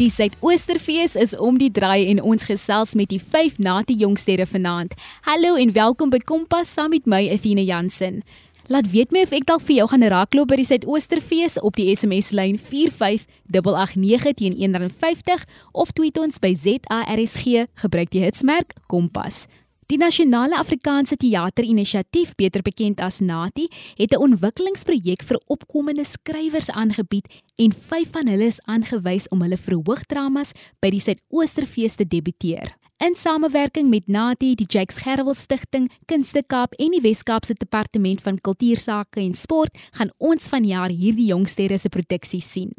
Die Suidoosterfees is om die draai en ons gesels met die vyf nati jongsterre vanaand. Hallo en welkom by Kompas saam met my Athena Jansen. Laat weet my of ek dalk vir jou gaan raakloop by die Suidoosterfees op die SMS lyn 45889 teen 150 of tweet ons by ZARSG gebruik die hitsmerk Kompas. Die Nasionale Afrikaanse Teater-inisiatief, beter bekend as NATI, het 'n ontwikkelingsprojek vir opkomende skrywers aangebied en vyf van hulle is aangewys om hulle verhoogdramas by die Suidoosterfees te debuteer. In samewerking met NATI, die Jakes Gerwel Stichting, Kunste Kaap en die Wes-Kaapse Departement van Kultuursake en Sport, gaan ons vanjaar hierdie jongsterre se produksies sien.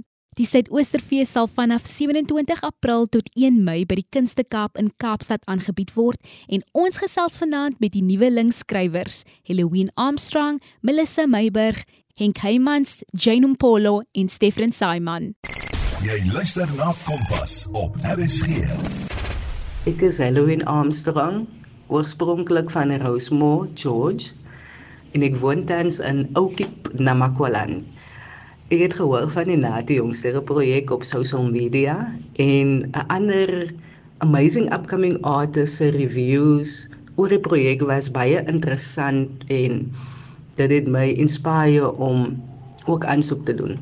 Die Suidoosterfees sal vanaf 27 April tot 1 Mei by die Kunste Kaap in Kaapstad aangebied word en ons gesels vanaand met die nuwe linkskrywers, Halloween Armstrong, Melissa Meiburg, Henk Heymans, Jane Mpolo en Stefan Simon. Jy luister na Kompas op RSG. Ek is Halloween Armstrong, oorspronklik van Rosemore, George, en ek woon tans in Oudtshoorn, Namakwaland. Ek het gehoor van die Nati Jongsterre projek op social media en 'n ander amazing upcoming artist se reviews oor die projek was baie interessant en dit het my inspireer om ook aansoek te doen.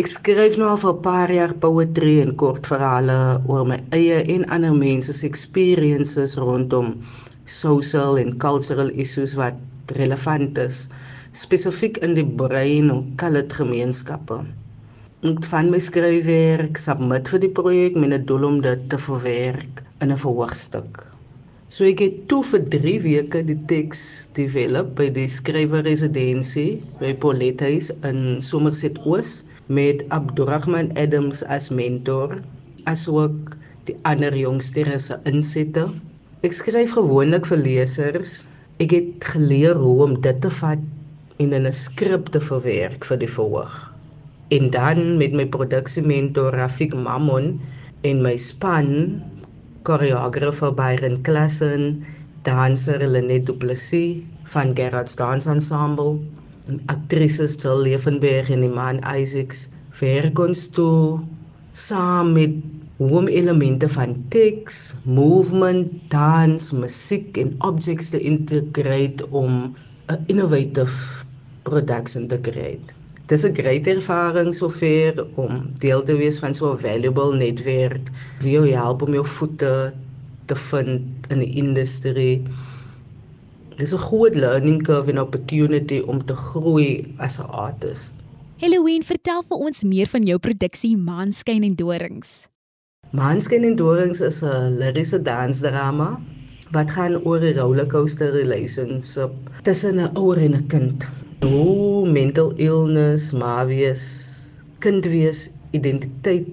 Ek skryf nou al vir 'n paar jaar poetry en kortverhale oor my eie en ander mense se experiences rondom social en cultural issues wat relevant is spesifiek in die brein en colored gemeenskappe. Ek van my skryfwerk submit vir die projek met 'n doel om dit te verwerk in 'n verhoogstuk. So ek het toe vir 3 weke die teks develop by die skrywerresidensie by Polethuis in Somerset Oos met Abdurrahman Adams as mentor asook die ander jongsteres se insette. Ek skryf gewoonlik vir lesers. Ek het geleer hoe om dit te vat en in 'n skrip te verwerk vir die verhoog. En dan met my produksiementor Rafik Mammon en my span, koreografer Byron Klassen, danser Lenet Du Plessis van Gerard's Dance Ensemble, en aktrises Jill Levenberg en Iman Isaacs, werk ons toe saam met hoe elemente van teks, movement, dans, musiek en objects te integreer om 'n innovative production te create. Dis 'n groot ervaring sover om deel te wees van so 'n valuable netwerk wie jou help om jou voete te vind in die industrie. Dis 'n groot learning curve en opportunity om te groei as 'n artist. Halloween, vertel vir ons meer van jou produksie Maanskyn en Dorings. Maanskyn en Dorings is 'n liriese dansdrama wat gaan oor 'n rollercoaster relationship tussen 'n ouer en 'n kind hoe mental illness, maar wees, kind wees, identiteit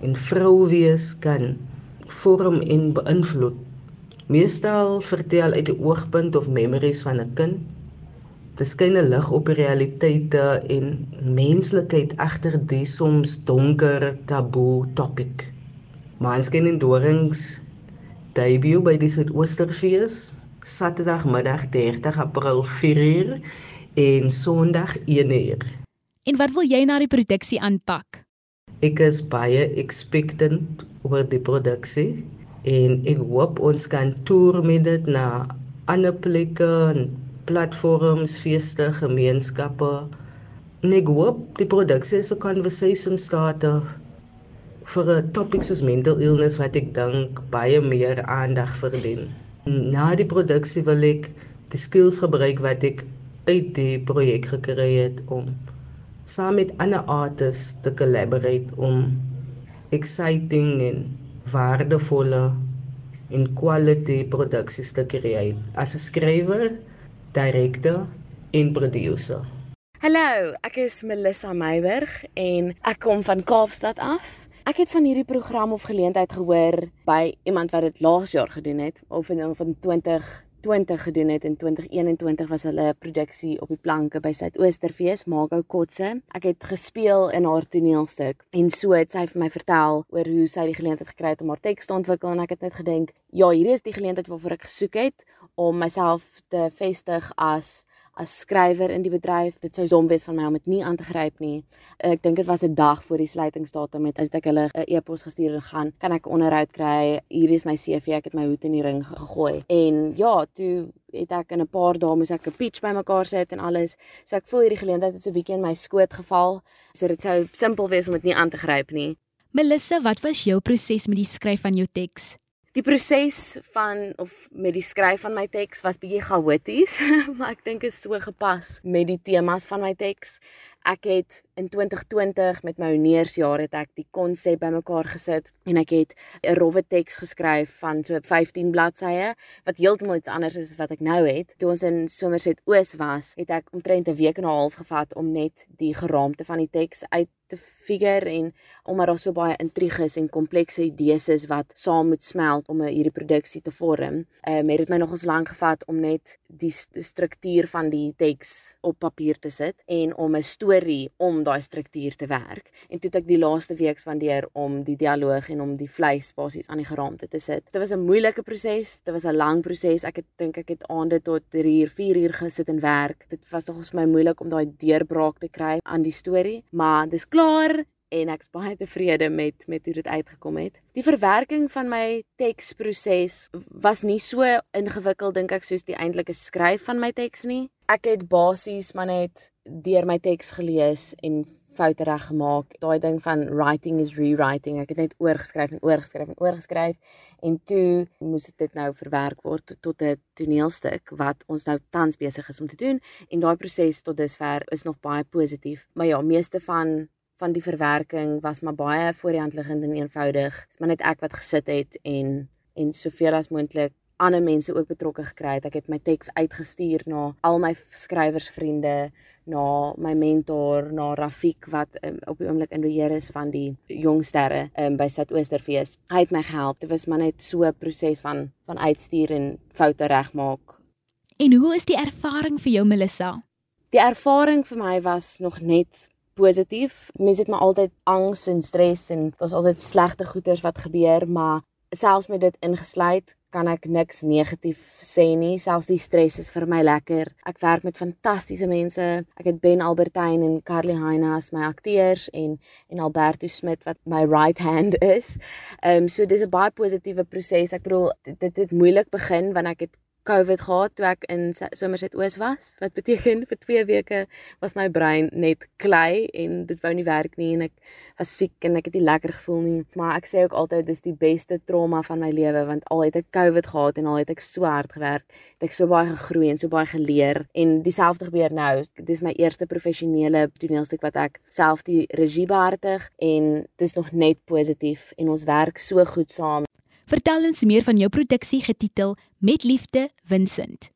en vrou wees kan vorm en beïnvloed. Meestal vertel uit die oogpunt of memories van 'n kind. Dit skyn 'n lig op die realiteite en menslikheid agter die soms donker taboe topik. Maanskyn en dorings debut by die Suidoosterfees Saterdagmiddag 30 April 4:00 en Sondag 1uur. En wat wil jy na die produksie aanpak? Ek is baie expectant oor die produksie en ek hoop ons kan toer met dit na ander plekke en platforms, feeste, gemeenskappe. En ek hoop die produksie is 'n conversation starter vir 'n topik soos mental illness wat ek dink baie meer aandag verdien. Na die produksie wil ek die skills gebruik wat ek uit die projek gekry het om saam met ander artists te collaborate om exciting en waardevolle en quality produksies te skei as 'n skrywer, direkteur en producer. Hallo, ek is Melissa Meiburg en ek kom van Kaapstad af. Ek het van hierdie program of geleentheid gehoor by iemand wat dit laas jaar gedoen het of in van 20 20 gedoen het en 2021 was hulle produksie op die planke by Suidoosterfees Mago Kotse. Ek het gespeel in haar toneelstuk en so het sy vir my vertel oor hoe sy die geleentheid gekry het om haar teks te ontwikkel en ek het net gedink, ja, hierdie is die geleentheid waarvoor ek gesoek het om myself te vestig as as skrywer in die bedryf. Dit sou dom wees van my om dit nie aan te gryp nie. Ek dink dit was 'n dag voor die sluitingsdatum het ek hulle 'n e-pos gestuur en gaan, kan ek onderhoud kry? Hier is my CV, ek het my hoed in die ring gegooi. En ja, toe het ek in 'n paar dae moes ek 'n pitch bymekaar sit en alles. So ek voel hierdie geleentheid het so 'n bietjie in my skoot geval. So dit sou simpel wees om dit nie aan te gryp nie. Melissa, wat was jou proses met die skryf van jou teks? Die proses van of met die skryf van my teks was bietjie chaoties, maar ek dink is so gepas met die temas van my teks. Ek het in 2020 met my honeursjaar het ek die konsep bymekaar gesit en ek het 'n rowwe teks geskryf van so 15 bladsye wat heeltemal iets anders is as wat ek nou het. Toe ons in Somerset Oos was, het ek omtrent 'n week en 'n half gevat om net die geraamte van die teks uit te figure en omdat daar so baie intriges en komplekse idees is wat saam moet smelt om 'n hierdie produksie te vorm. Ehm um, het dit my nogals lank gevat om net die, die struktuur van die teks op papier te sit en om 'n om daai struktuur te werk. En toe het ek die laaste week spandeer om die dialoog en om die vleis basies aan die geraamte te sit. Dit was 'n moeilike proses, dit was 'n lang proses. Ek het dink ek het aande tot 3 uur, 4 uur gesit en werk. Dit was nogals vir my moeilik om daai deurbraak te kry aan die storie, maar dis klaar en ek's baie tevrede met met hoe dit uitgekom het. Die verwerking van my teksproses was nie so ingewikkeld dink ek soos die eintlike skryf van my teks nie. Ek het basies maar net deur my teks gelees en foute reggemaak. Daai ding van writing is rewriting. Ek het net oorgeskryf en oorgeskryf en oorgeskryf en toe moes dit nou verwerk word tot 'n toneelstuk wat ons nou tans besig is om te doen en daai proses tot dusver is nog baie positief. Maar ja, meeste van van die verwerking was maar baie voor die hand liggend en eenvoudig. Dit's maar net ek wat gesit het en en soveel as moontlik ander mense ook betrokke gekry het. Ek het my teks uitgestuur na al my skrywersvriende, na my mentor, na Rafik wat um, op die oomblik in beheer is van die jong sterre um, by Suidoosterfees. Hy het my gehelp. Dit was maar net so 'n proses van van uitstuur en foute regmaak. En hoe is die ervaring vir jou Melissa? Die ervaring vir my was nog net positief. Mense het maar altyd angs en stres en daar's altyd slegte goeters wat gebeur, maar selfs met dit ingesluit kan ek niks negatief sê nie. Selfs die stres is vir my lekker. Ek werk met fantastiese mense. Ek het Ben Albertyn en Carly Heine as my akteurs en en Alberto Smit wat my right hand is. Ehm um, so dis 'n baie positiewe proses. Ek bedoel dit het moeilik begin want ek het COVID gehad toe ek in Somerset Oos was. Wat beteken vir 2 weke was my brein net klei en dit wou nie werk nie en ek was siek en ek het nie lekker gevoel nie. Maar ek sê ook altyd dis die beste trauma van my lewe want al het ek COVID gehad en al het ek so hard gewerk, het ek so baie gegroei en so baie geleer en dieselfde gebeur nou. Dis my eerste professionele toneelstuk wat ek self die regie behartig en dis nog net positief en ons werk so goed saam. Vertel ons meer van jou produksie getitel Met liefde Vincent.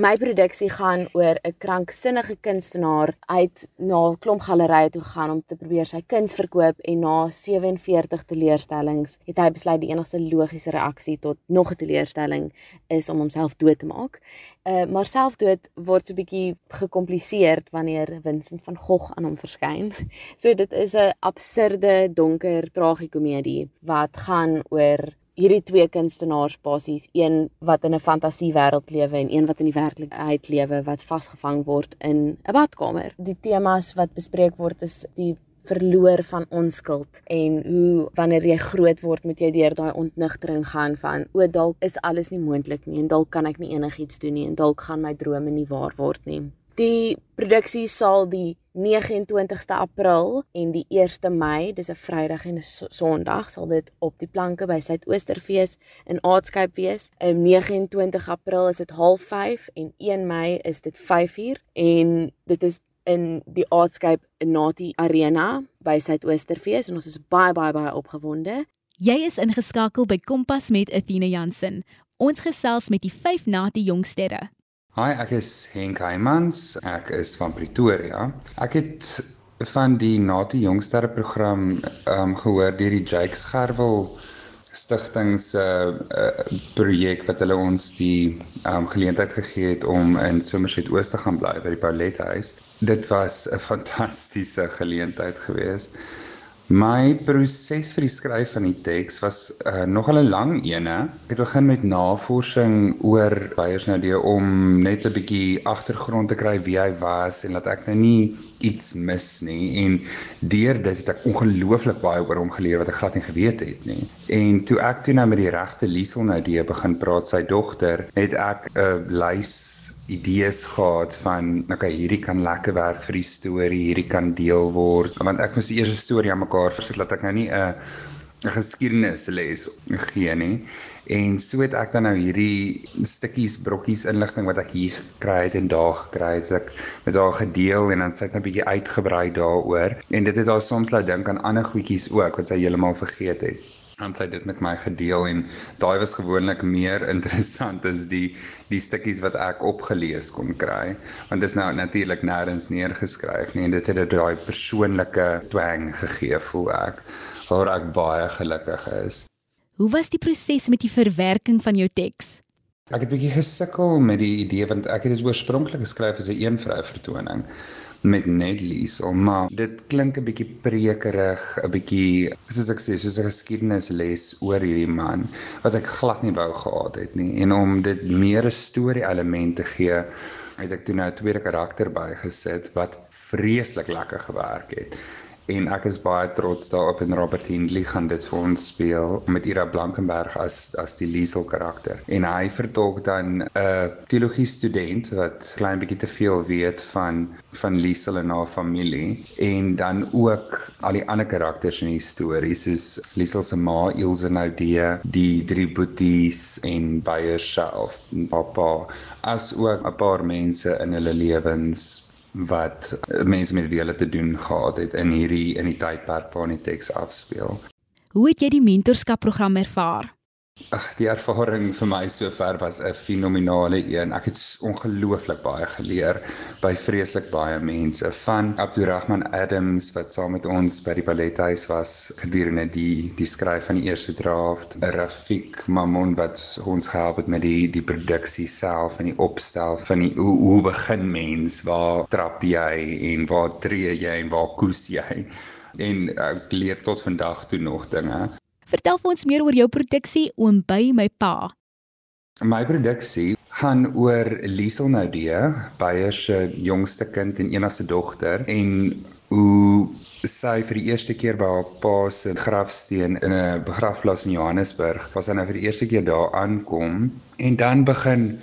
My produksie gaan oor 'n kranksinnige kunstenaar uit na 'n klomp gallerye toe gaan om te probeer sy kuns verkoop en na 47 teleurstellings het hy besluit die enigste logiese reaksie tot nog 'n teleurstelling is om homself dood te maak. Uh maar selfdood word so 'n bietjie gekompliseer wanneer Vincent van Gogh aan hom verskyn. So dit is 'n absurde, donker tragikomedie wat gaan oor hierdie twee kunstenaars basies, een wat in 'n fantasiewêreld lewe en een wat in die werklikheid lewe wat vasgevang word in 'n badkamer. Die temas wat bespreek word is die verloor van onskuld en hoe wanneer jy groot word moet jy deur daai ontnigtering gaan van o dalk is alles nie moontlik nie en dalk kan ek nie enigiets doen nie en dalk gaan my drome nie waar word nie. Die produksie sal die 29ste April en die 1ste Mei, dis 'n Vrydag en 'n Sondag, sal dit op die planke by Suidoosterfees in Aardskyp wees. Op 29 April is dit 05:30 en 1 Mei is dit 5:00 en dit is in die Aardskyp Nati Arena by Suidoosterfees en ons is baie baie baie opgewonde. Jy is ingeskakel by Kompas met Athena Jansen. Ons gesels met die 5 Nati jongsterre. Hi, ek is Henk Heymans. Ek is van Pretoria. Ek het van die Nati Jongsterre program ehm um, gehoor deur die Jake Scherwel stigting se uh, projek wat hulle ons die ehm um, geleentheid gegee het om in Somerset Oos te gaan bly by die Paulet huis. Dit was 'n fantastiese geleentheid geweest. My proses vir die skryf van die teks was uh, nogal 'n lang ene. Ek het begin met navorsing oor Beyers nou die om net 'n bietjie agtergrond te kry wie hy was en dat ek nou nie iets mis nie en deur dit het ek ongelooflik baie oor hom geleer wat ek glad nie geweet het nie. En toe ek toe nou met die regte Liesel nou die begin praat sy dogter, het ek 'n lys idees gehad van okay hierdie kan lekker werk vir die storie hierdie kan deel word. Want ek moes die eerste storie aan mekaar versit dat ek nou nie 'n geskiedenis les gee nie en so het ek dan nou hierdie stukkies brokkies inligting wat ek hier gekry het en daar gekry het ek met haar gedeel en dan sit net 'n bietjie uitgebrei daaroor. En dit het haar soms laat dink aan ander goedjies ook wat sy heeltemal vergeet het. En sy het dit met my gedeel en daai was gewoonlik meer interessant as die die stukkies wat ek opgelees kon kry. Want dit is nou natuurlik nêrens neergeskryf nie en dit het dit daai persoonlike twang gegee voel ek waar ek baie gelukkig is. Hoe was die proses met die verwerking van jou teks? Ek het 'n bietjie gesukkel met die idee want ek het dit oorspronklik geskryf as 'n een vrou vertoning met net Liesel, maar dit klink 'n bietjie prekerig, 'n bietjie soos ek sê, soos 'n geskiedenisles oor hierdie man wat ek glad nie wou gehad het nie. En om dit meer 'n storie element te gee, het ek toe nou 'n tweede karakter bygesit wat vreeslik lekker gewerk het en ek is baie trots daarop en Robert Hindley gaan dit vir ons speel met Ira Blankenberg as as die Liesel karakter. En hy vertolk dan 'n uh, teologie student wat klein bietjie te veel weet van van Liesel en haar familie en dan ook al die ander karakters in die storie soos Liesel se ma Ilse Naudee, die drie boeties en Beyer self, papa as ook 'n paar mense in hulle lewens wat mense met wie hulle te doen gehad het in hierdie in die tydperk waarin die teks afspeel. Hoe het jy die mentorskap program ervaar? Ag, die ervaring vir my sover was 'n fenominale een. Ek het ongelooflik baie geleer by vreeslik baie mense van Abdurrahman Adams wat saam met ons by die ballethuis was gedurende die die skryf van die eerste draft, Rafik Mamoun wat ons gehelp het met die die produksie self en die opstel van die hoe, hoe begin mens, waar trap jy en waar tree jy en waar koes jy? En ek leer tot vandag toe nog dinge. Vertel vir ons meer oor jou produksie Oom by my pa. My produksie gaan oor Liesel Naudee, Beyer se jongste kind en enigste dogter en hoe sy vir die eerste keer by haar pa se grafsteen in 'n begrafplaas in Johannesburg, waar sy nou vir die eerste keer daar aankom en dan begin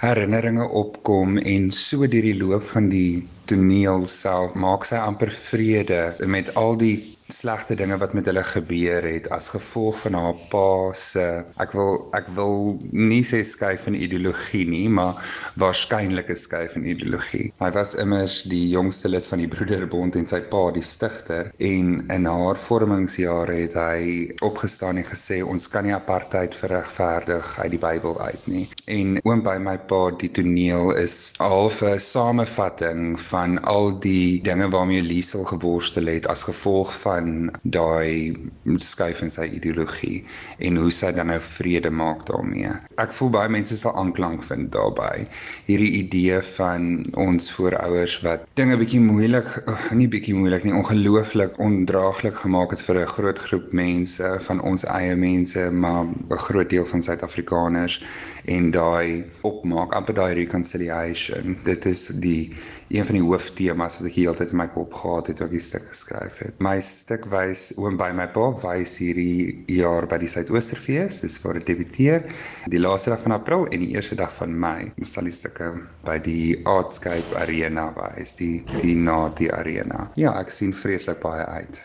herinneringe opkom en so deur die loop van die toneel self maak sy amper vrede met al die slegte dinge wat met hulle gebeur het as gevolg van haar pa se ek wil ek wil nie sê skuif in ideologie nie maar waarskynlik 'n skuif in ideologie. Hy was immers die jongste lid van die Broederbond en sy pa die stigter en in haar vormingsjare het hy opgestaan en gesê ons kan nie apartheid verregverdig uit die Bybel uit nie. En oom by my pa die toneel is half 'n samevatting van al die dinge waarmee Liesel geworstel het as gevolg van van daai skuif in sy ideologie en hoe sy dan nou vrede maak daarmee. Ek voel baie mense sal aanklank vind daarbey. Hierdie idee van ons voorouers wat dinge bietjie moeilik, nie bietjie moeilik nie, ongelooflik ondraaglik gemaak het vir 'n groot groep mense van ons eie mense, maar 'n groot deel van Suid-Afrikaners en daai opmaak, amper daai reconciliation. Dit is die een van die hooftemas wat ek heeltyd in my kop gehad het toe ek die stuk geskryf het. My stuk wys oom by my pa wys hierdie jaar by die Suidoosterfees, dis waar dit debuteer, die laaste dag van April en die eerste dag van Mei. Ons sal die stukke by die Artscape Arena wys, die die Nati Arena. Ja, ek sien vreeslik baie uit.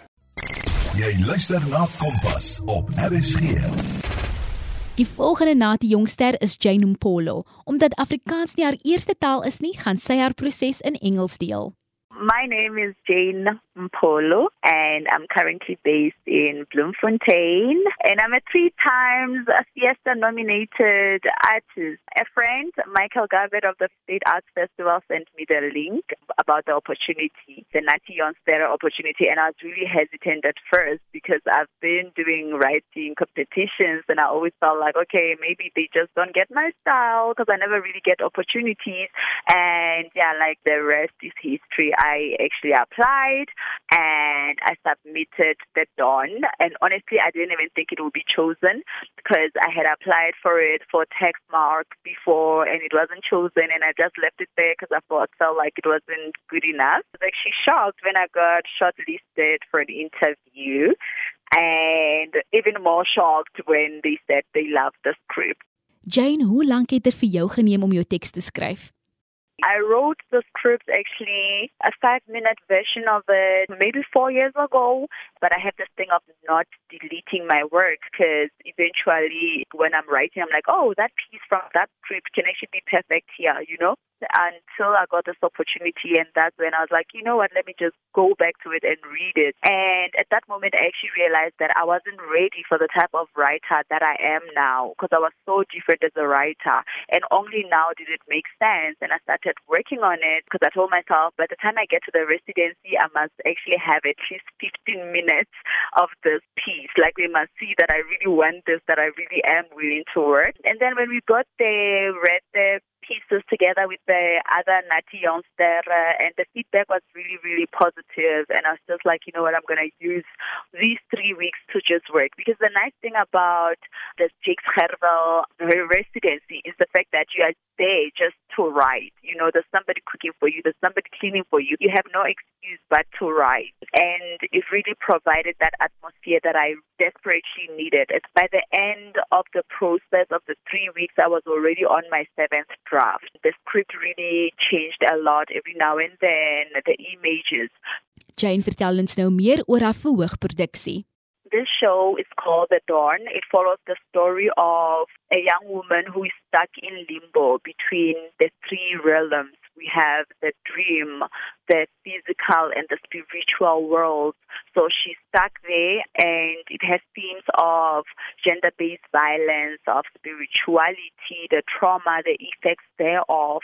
Jy luister na Kompas op RSG. Die volgende na die jongster is Jane Mpolo. Omdat Afrikaans nie haar eerste taal is nie, gaan sy haar proses in Engels deel. My name is Jane Mpolo, and I'm currently based in Bloemfontein. And I'm a three times Fiesta nominated artist. A friend, Michael Garvett of the State Arts Festival, sent me the link about the opportunity, the Nati Jonstera opportunity. And I was really hesitant at first because I've been doing writing competitions and I always felt like, okay, maybe they just don't get my style because I never really get opportunities. And yeah, like the rest is history. I I actually applied and I submitted the Dawn. And honestly, I didn't even think it would be chosen because I had applied for it for text mark before and it wasn't chosen. And I just left it there because I thought felt like it wasn't good enough. I was actually shocked when I got shortlisted for an interview and even more shocked when they said they loved the script. Jane, hoe lank het dit vir jou geneem om jou teks te skryf? I wrote the script actually a five minute version of it maybe four years ago, but I have this thing of not deleting my work because eventually when I'm writing, I'm like, oh, that piece from that script can actually be perfect here, you know? Until I got this opportunity, and that's when I was like, you know what, let me just go back to it and read it. And at that moment, I actually realized that I wasn't ready for the type of writer that I am now because I was so different as a writer. And only now did it make sense. And I started working on it because I told myself by the time I get to the residency, I must actually have at least 15 minutes of this piece. Like they must see that I really want this, that I really am willing to work. And then when we got there, read the pieces together with the other Nati youngster, uh, and the feedback was really, really positive. And I was just like, you know what, I'm going to use these three weeks to just work. Because the nice thing about the Jakes Hervel residency is the fact that you are there just to write. You know, there's somebody cooking for you, there's somebody cleaning for you. You have no excuse but to write. And it really provided that atmosphere that I desperately needed. It's by the end of the process of the three weeks, I was already on my seventh draft. The script really changed a lot every now and then, the images. Jane vertel ons nou meer oor haar verhoogproduksie. This show is called The Dawn. It follows the story of a young woman who is stuck in limbo between the three realms. We have the dream, the physical, and the spiritual world. So she's stuck there, and it has themes of gender based violence, of spirituality, the trauma, the effects thereof.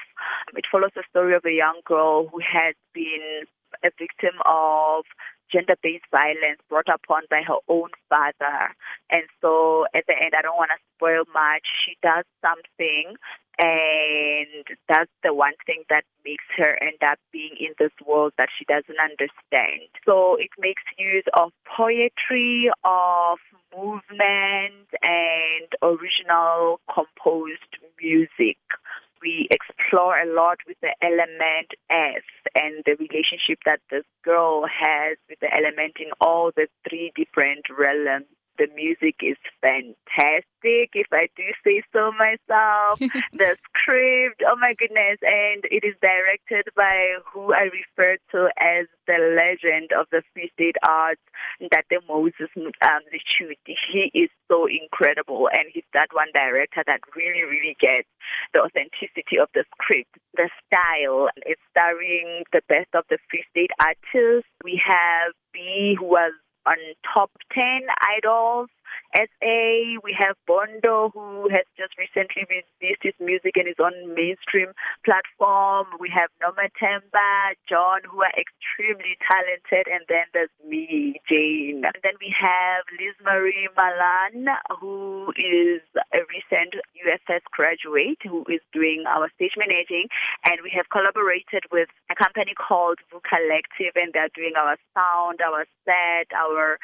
It follows the story of a young girl who has been a victim of gender based violence brought upon by her own father. And so at the end, I don't want to spoil much. She does something, and that's the one thing that makes her end up being in this world that she doesn't understand. So it makes use of poetry, of movement, and original composed music we explore a lot with the element S and the relationship that this girl has with the element in all the three different realms. The music is fantastic, if I do say so myself. the script, oh my goodness, and it is directed by who I refer to as the legend of the Free State arts, that the Moses um, the truth. He is so incredible, and he's that one director that really, really gets the authenticity of the script, the style. It's starring the best of the Free State artists. We have B, who was on top 10 idols SA. We have Bondo, who has just recently released his music and is on mainstream platform. We have Noma Temba, John, who are extremely talented, and then there's me, Jane. And then we have Liz Marie Malan, who is a recent UFS graduate who is doing our stage managing, and we have collaborated with a company called Vu Collective, and they're doing our sound, our set, our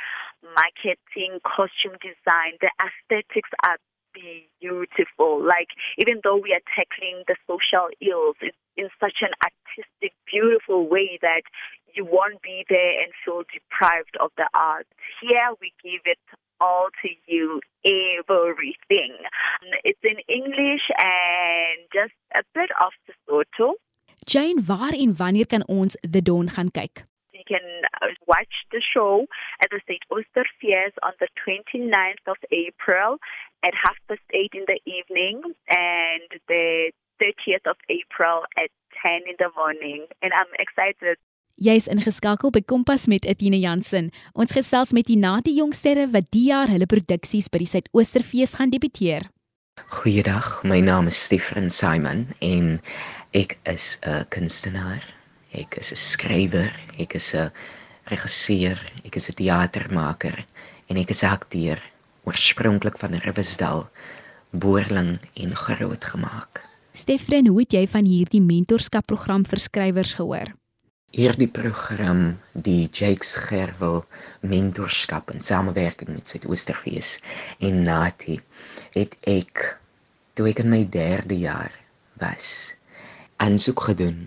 marketing, costume design. The aesthetics are beautiful. Like even though we are tackling the social ills it's in such an artistic, beautiful way that you won't be there and feel deprived of the art. Here we give it all to you, everything. It's in English and just a bit of Sesotho. Jane, waar en wanneer kan ons The Dawn gaan kyk? Watch the show at the St. Osterfeest on the 29th of April at half past eight in the evening and the 30th of April at 10 in the morning. And I'm excited. Jy's ingeskakel by Kompas met Etienne Jansen. Ons gesels met die Nati jongsterre wat die jaar hulle produksies by die Suidoosterfees gaan debuteer. Goeiedag, my naam is Stefan Simon en ek is 'n kunstenaar Ek is 'n skrywer, ek is 'n regisseur, ek is 'n teatermaker en ek is 'n akteur, oorspronklik van Riversdal, Boerling en groot gemaak. Stefren, hoe het jy van hierdie mentorskap program vir skrywers gehoor? hierdie program die Jakes Gerwel mentorskap in samewerking met Suidoosterfees en Nati het ek toe ek in my 3de jaar was aansoek gedoen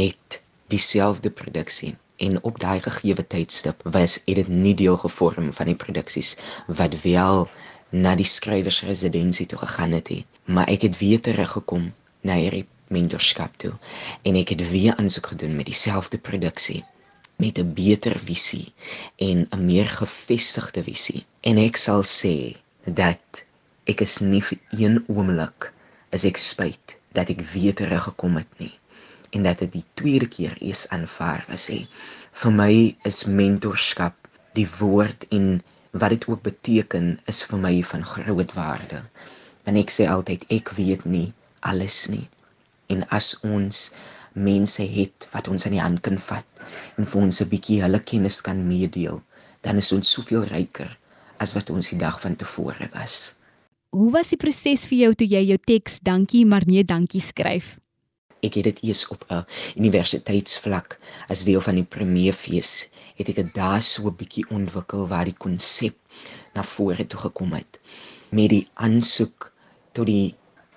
met dieselfde produksie en op daai gegeewe tydstip was dit nie deel gevorm van die produksies wat wel na die skrywersresidensie toe gegaan het nie. Maar ek het weer teruggekom na hierdie mentorskap toe en ek het weer aansoek gedoen met dieselfde produksie met 'n beter visie en 'n meer gefestigde visie. En ek sal sê dat ek is nie vir een oomblik as ek spyt dat ek weer teruggekom het nie en dat dit die tweede keer is aanvaar was sê vir my is mentorskap die woord en wat dit ook beteken is vir my van groot waarde want ek sê altyd ek weet nie alles nie en as ons mense het wat ons aan die hand kan vat en vir ons 'n bietjie hulle kennis kan meedeel, dan is ons soveel ryker as wat ons die dag van tevore was. Hoe was die proses vir jou toe jy jou teks dankie maar nee dankie skryf? Ek het dit eers op 'n universiteitsvlak as deel van die premierfees het ek dit daar so 'n bietjie ontwikkel waar die konsep na vore toe gekom het met die aansoek tot die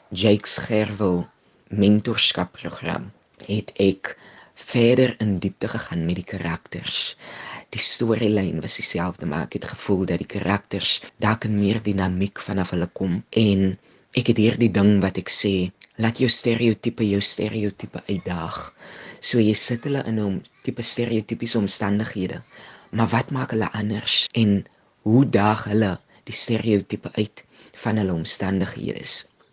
Jakes Gerwel mentorskapprogram het ek verder in diepte gegaan met die karakters. Die storielyn was dieselfde, maar ek het gevoel dat die karakters dalk in meer dinamiek vanaf hulle kom en ek het hierdie ding wat ek sê, laat jou stereotipe jou stereotipe uitdaag. So jy sit hulle in 'n tipe stereotypiese omstandighede. Maar wat maak hulle anders en hoe daag hulle die stereotipe uit van hulle omstandighede?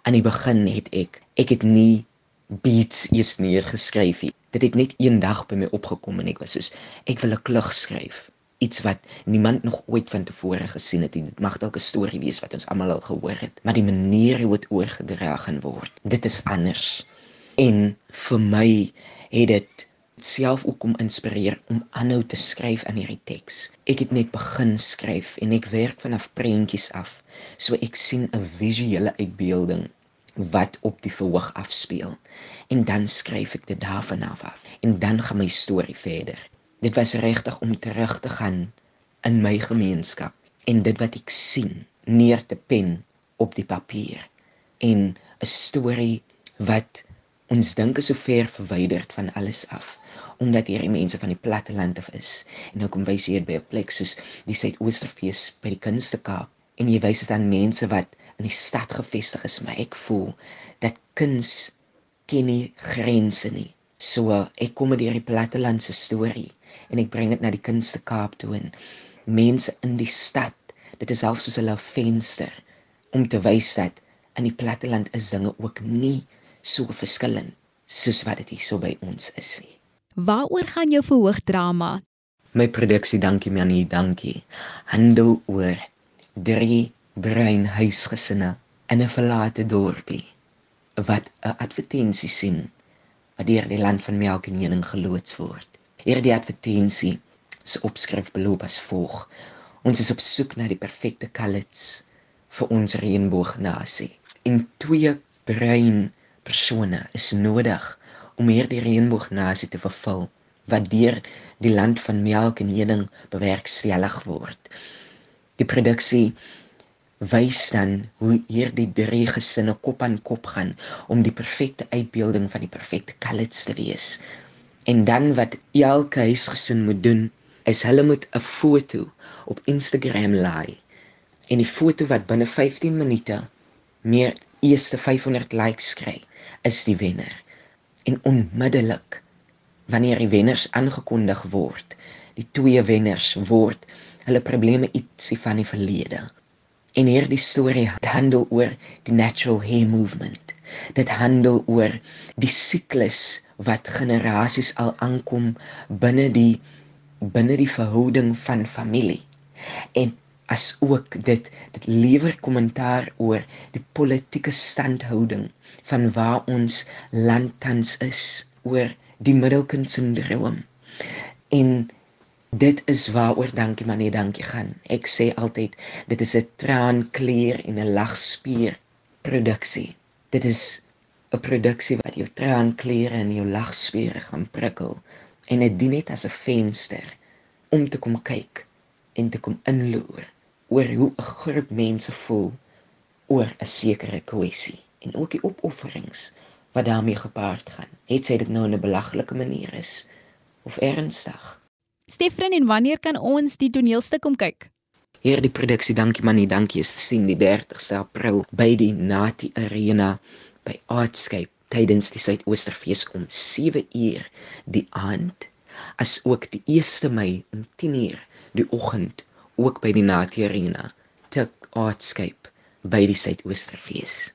Aan die begin het ek ek het nie beats eers neergeskryf nie. Dit het net eendag by my opgekom en ek was soos ek wil 'n klug skryf. Iets wat niemand nog ooit van tevore gesien het. Dit mag dalk 'n storie wees wat ons almal al gehoor het, maar die manier hoe dit oorgedra gaan word, dit is anders. En vir my het dit self ook om inspireer om aanhou te skryf aan hierdie teks. Ek het net begin skryf en ek werk vanaf prentjies af. So ek sien 'n visuele uitbeelding wat op die verhoog afspeel en dan skryf ek dit daarvan af af en dan gaan my storie verder dit was regtig om terug te gaan in my gemeenskap en dit wat ek sien neer te pen op die papier en 'n storie wat ons dink is so ver verwyderd van alles af omdat hierdie mense van die platteland af is en nou kom wys hier by 'n plek soos die Suidoosterfees by die Kunstekaap en jy wys dit aan mense wat in die stad gevestig is, maar ek voel dat kuns ken nie grense nie. So ek kom met hierdie plattelandse storie en ek bring dit na die kunste Kaap toe en mense in die stad, dit is selfs soos 'n venster om te wys dat in die platteland is dinge ook nie so verskillend soos wat dit hier so by ons is nie. Waaroor gaan jou verhoogdrama? My produksie Dankie Manie, dankie. Handel oor drie bruin huisgesinne in 'n verlate dorpie wat 'n advertensie sien wat deur die land van melk en honing geloods word. Hierdie advertensie se opskrif beloop as volg: Ons is op soek na die perfekte kalits vir ons reënboognasie. En twee bruin persone is nodig om hierdie reënboognasie te vervul wat deur die land van melk en honing bewerkstellig word. Die produksie wys dan hoe hierdie drie gesinne kop aan kop gaan om die perfekte uitbeelding van die perfekte kalits te wees. En dan wat elke huisgesin moet doen, is hulle moet 'n foto op Instagram laai. En die foto wat binne 15 minute meer eerste 500 likes kry, is die wenner. En onmiddellik wanneer die wenners aangekondig word, die twee wenners word hulle probleme ietsie van die verlede. En hierdie storie handel oor die natural hair movement. Dit handel oor die siklus wat generasies al aankom binne die binne die verhouding van familie. En as ook dit dit lewer kommentaar oor die politieke standhouding van waar ons land tans is oor die middelkind sindroom. En Dit is waaroor dankie maar nee dankie gaan. Ek sê altyd dit is 'n traanklier en 'n lagspier produksie. Dit is 'n produksie wat jou traankliere en jou lagspiere gaan prikkel en dit dien net as 'n venster om te kom kyk en te kom inloer oor hoe 'n groep mense voel oor 'n sekere kwessie en ook die opofferings wat daarmee gepaard gaan. Het sy dit nou in 'n belaglike manier is of ernstig? Stefan, en wanneer kan ons die toneelstuk kom kyk? Hierdie produksie, dankie manie, dankie, is te sien die 30ste April by die Nati Arena by Artscape tydens die Suidoosterfees om 7 uur die aand as ook die 1 Mei om 10 uur die oggend ook by die Nati Arena te Artscape by die Suidoosterfees.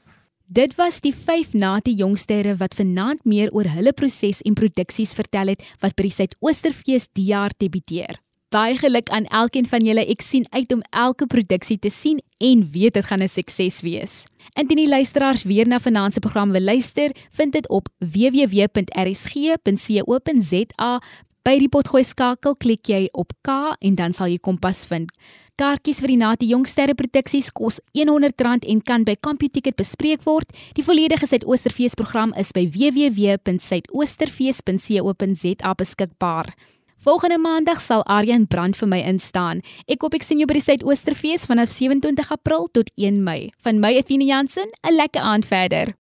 Dit was die 5 Nati jongsterre wat vanaand meer oor hulle proses en produksies vertel het wat by die Suidoosterfees die jaar debuteer. Baie geluk aan elkeen van julle. Ek sien uit om elke produksie te sien en weet dit gaan 'n sukses wees. Indien die luisteraars weer na vanaand se program wil luister, vind dit op www.rsg.co.za. By die potgooi skakel klik jy op K en dan sal jy Kompas vind. Kaartjies vir die Nati Jongsterre produksies kos R100 en kan by CompuTicket bespreek word. Die volledige Suidoosterfees program is by www.suidoosterfees.co.za beskikbaar. Volgende maandag sal Aryan Brand vir my instaan. Ek hoop ek sien jou by die Suidoosterfees vanaf 27 April tot 1 Mei. Van my Athena Jansen, 'n lekker aand verder.